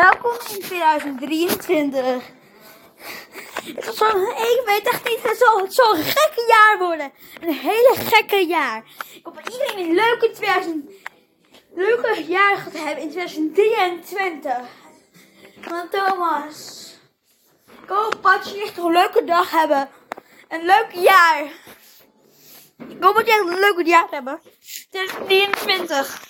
Welkom in 2023. Ik, was ik weet echt niet, het zal zo'n gekke jaar worden. Een hele gekke jaar. Ik hoop dat iedereen een leuke 2000, leuke jaar gaat hebben in 2023. Van Thomas, ik hoop dat jullie echt een leuke dag hebben. Een leuk jaar. Ik hoop dat jullie echt een leuke jaar hebben. 2023.